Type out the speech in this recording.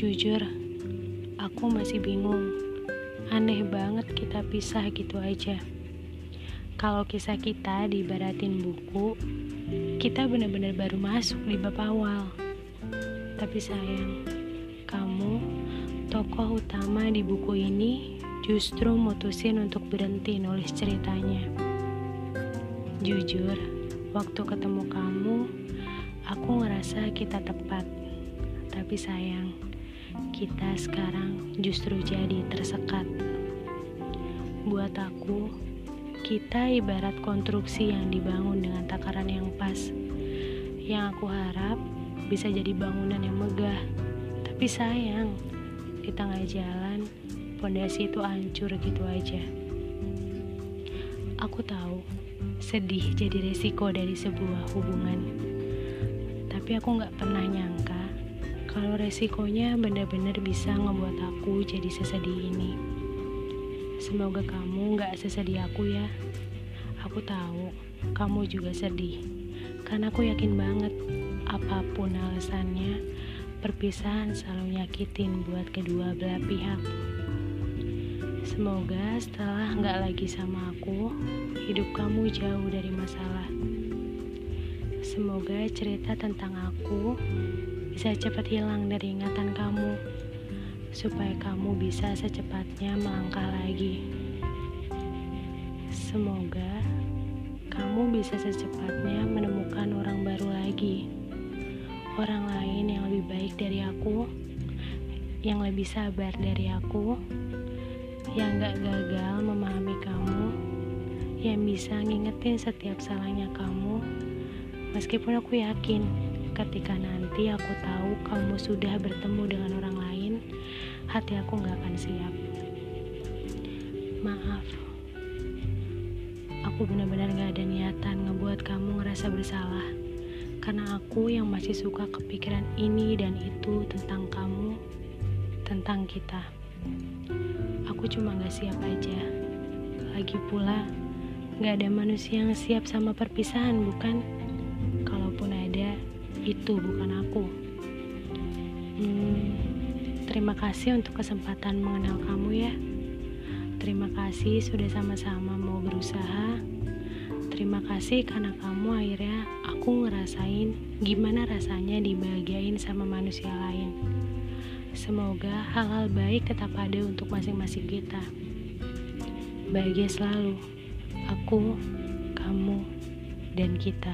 Jujur, aku masih bingung. Aneh banget kita pisah gitu aja. Kalau kisah kita dibaratin buku, kita benar-benar baru masuk di bab awal. Tapi sayang, kamu, tokoh utama di buku ini, justru mutusin untuk berhenti nulis ceritanya. Jujur, waktu ketemu kamu, aku ngerasa kita tepat. Tapi sayang, kita sekarang justru jadi tersekat. Buat aku, kita ibarat konstruksi yang dibangun dengan takaran yang pas. Yang aku harap bisa jadi bangunan yang megah. Tapi sayang, di tengah jalan, pondasi itu hancur gitu aja. Aku tahu, sedih jadi resiko dari sebuah hubungan. Tapi aku gak pernah nyangka kalau resikonya benar-benar bisa ngebuat aku jadi sesedih ini. Semoga kamu gak sesedih aku ya. Aku tahu kamu juga sedih. Karena aku yakin banget apa pun alasannya, perpisahan selalu nyakitin buat kedua belah pihak. Semoga setelah gak lagi sama aku, hidup kamu jauh dari masalah. Semoga cerita tentang aku bisa cepat hilang dari ingatan kamu, supaya kamu bisa secepatnya melangkah lagi. Semoga kamu bisa secepatnya menemukan orang baru lagi, orang lain yang lebih baik dari aku, yang lebih sabar dari aku, yang gak gagal memahami kamu, yang bisa ngingetin setiap salahnya kamu, meskipun aku yakin ketika nanti aku tahu kamu sudah bertemu dengan orang lain, hati aku gak akan siap. Maaf, aku benar-benar gak ada niatan ngebuat kamu ngerasa bersalah. Karena aku yang masih suka kepikiran ini dan itu tentang kamu, tentang kita. Aku cuma gak siap aja. Lagi pula, gak ada manusia yang siap sama perpisahan, bukan? Itu bukan aku. Hmm, terima kasih untuk kesempatan mengenal kamu ya. Terima kasih sudah sama-sama mau berusaha. Terima kasih karena kamu akhirnya aku ngerasain gimana rasanya dibahagiain sama manusia lain. Semoga hal-hal baik tetap ada untuk masing-masing kita. Bahagia selalu, aku, kamu, dan kita.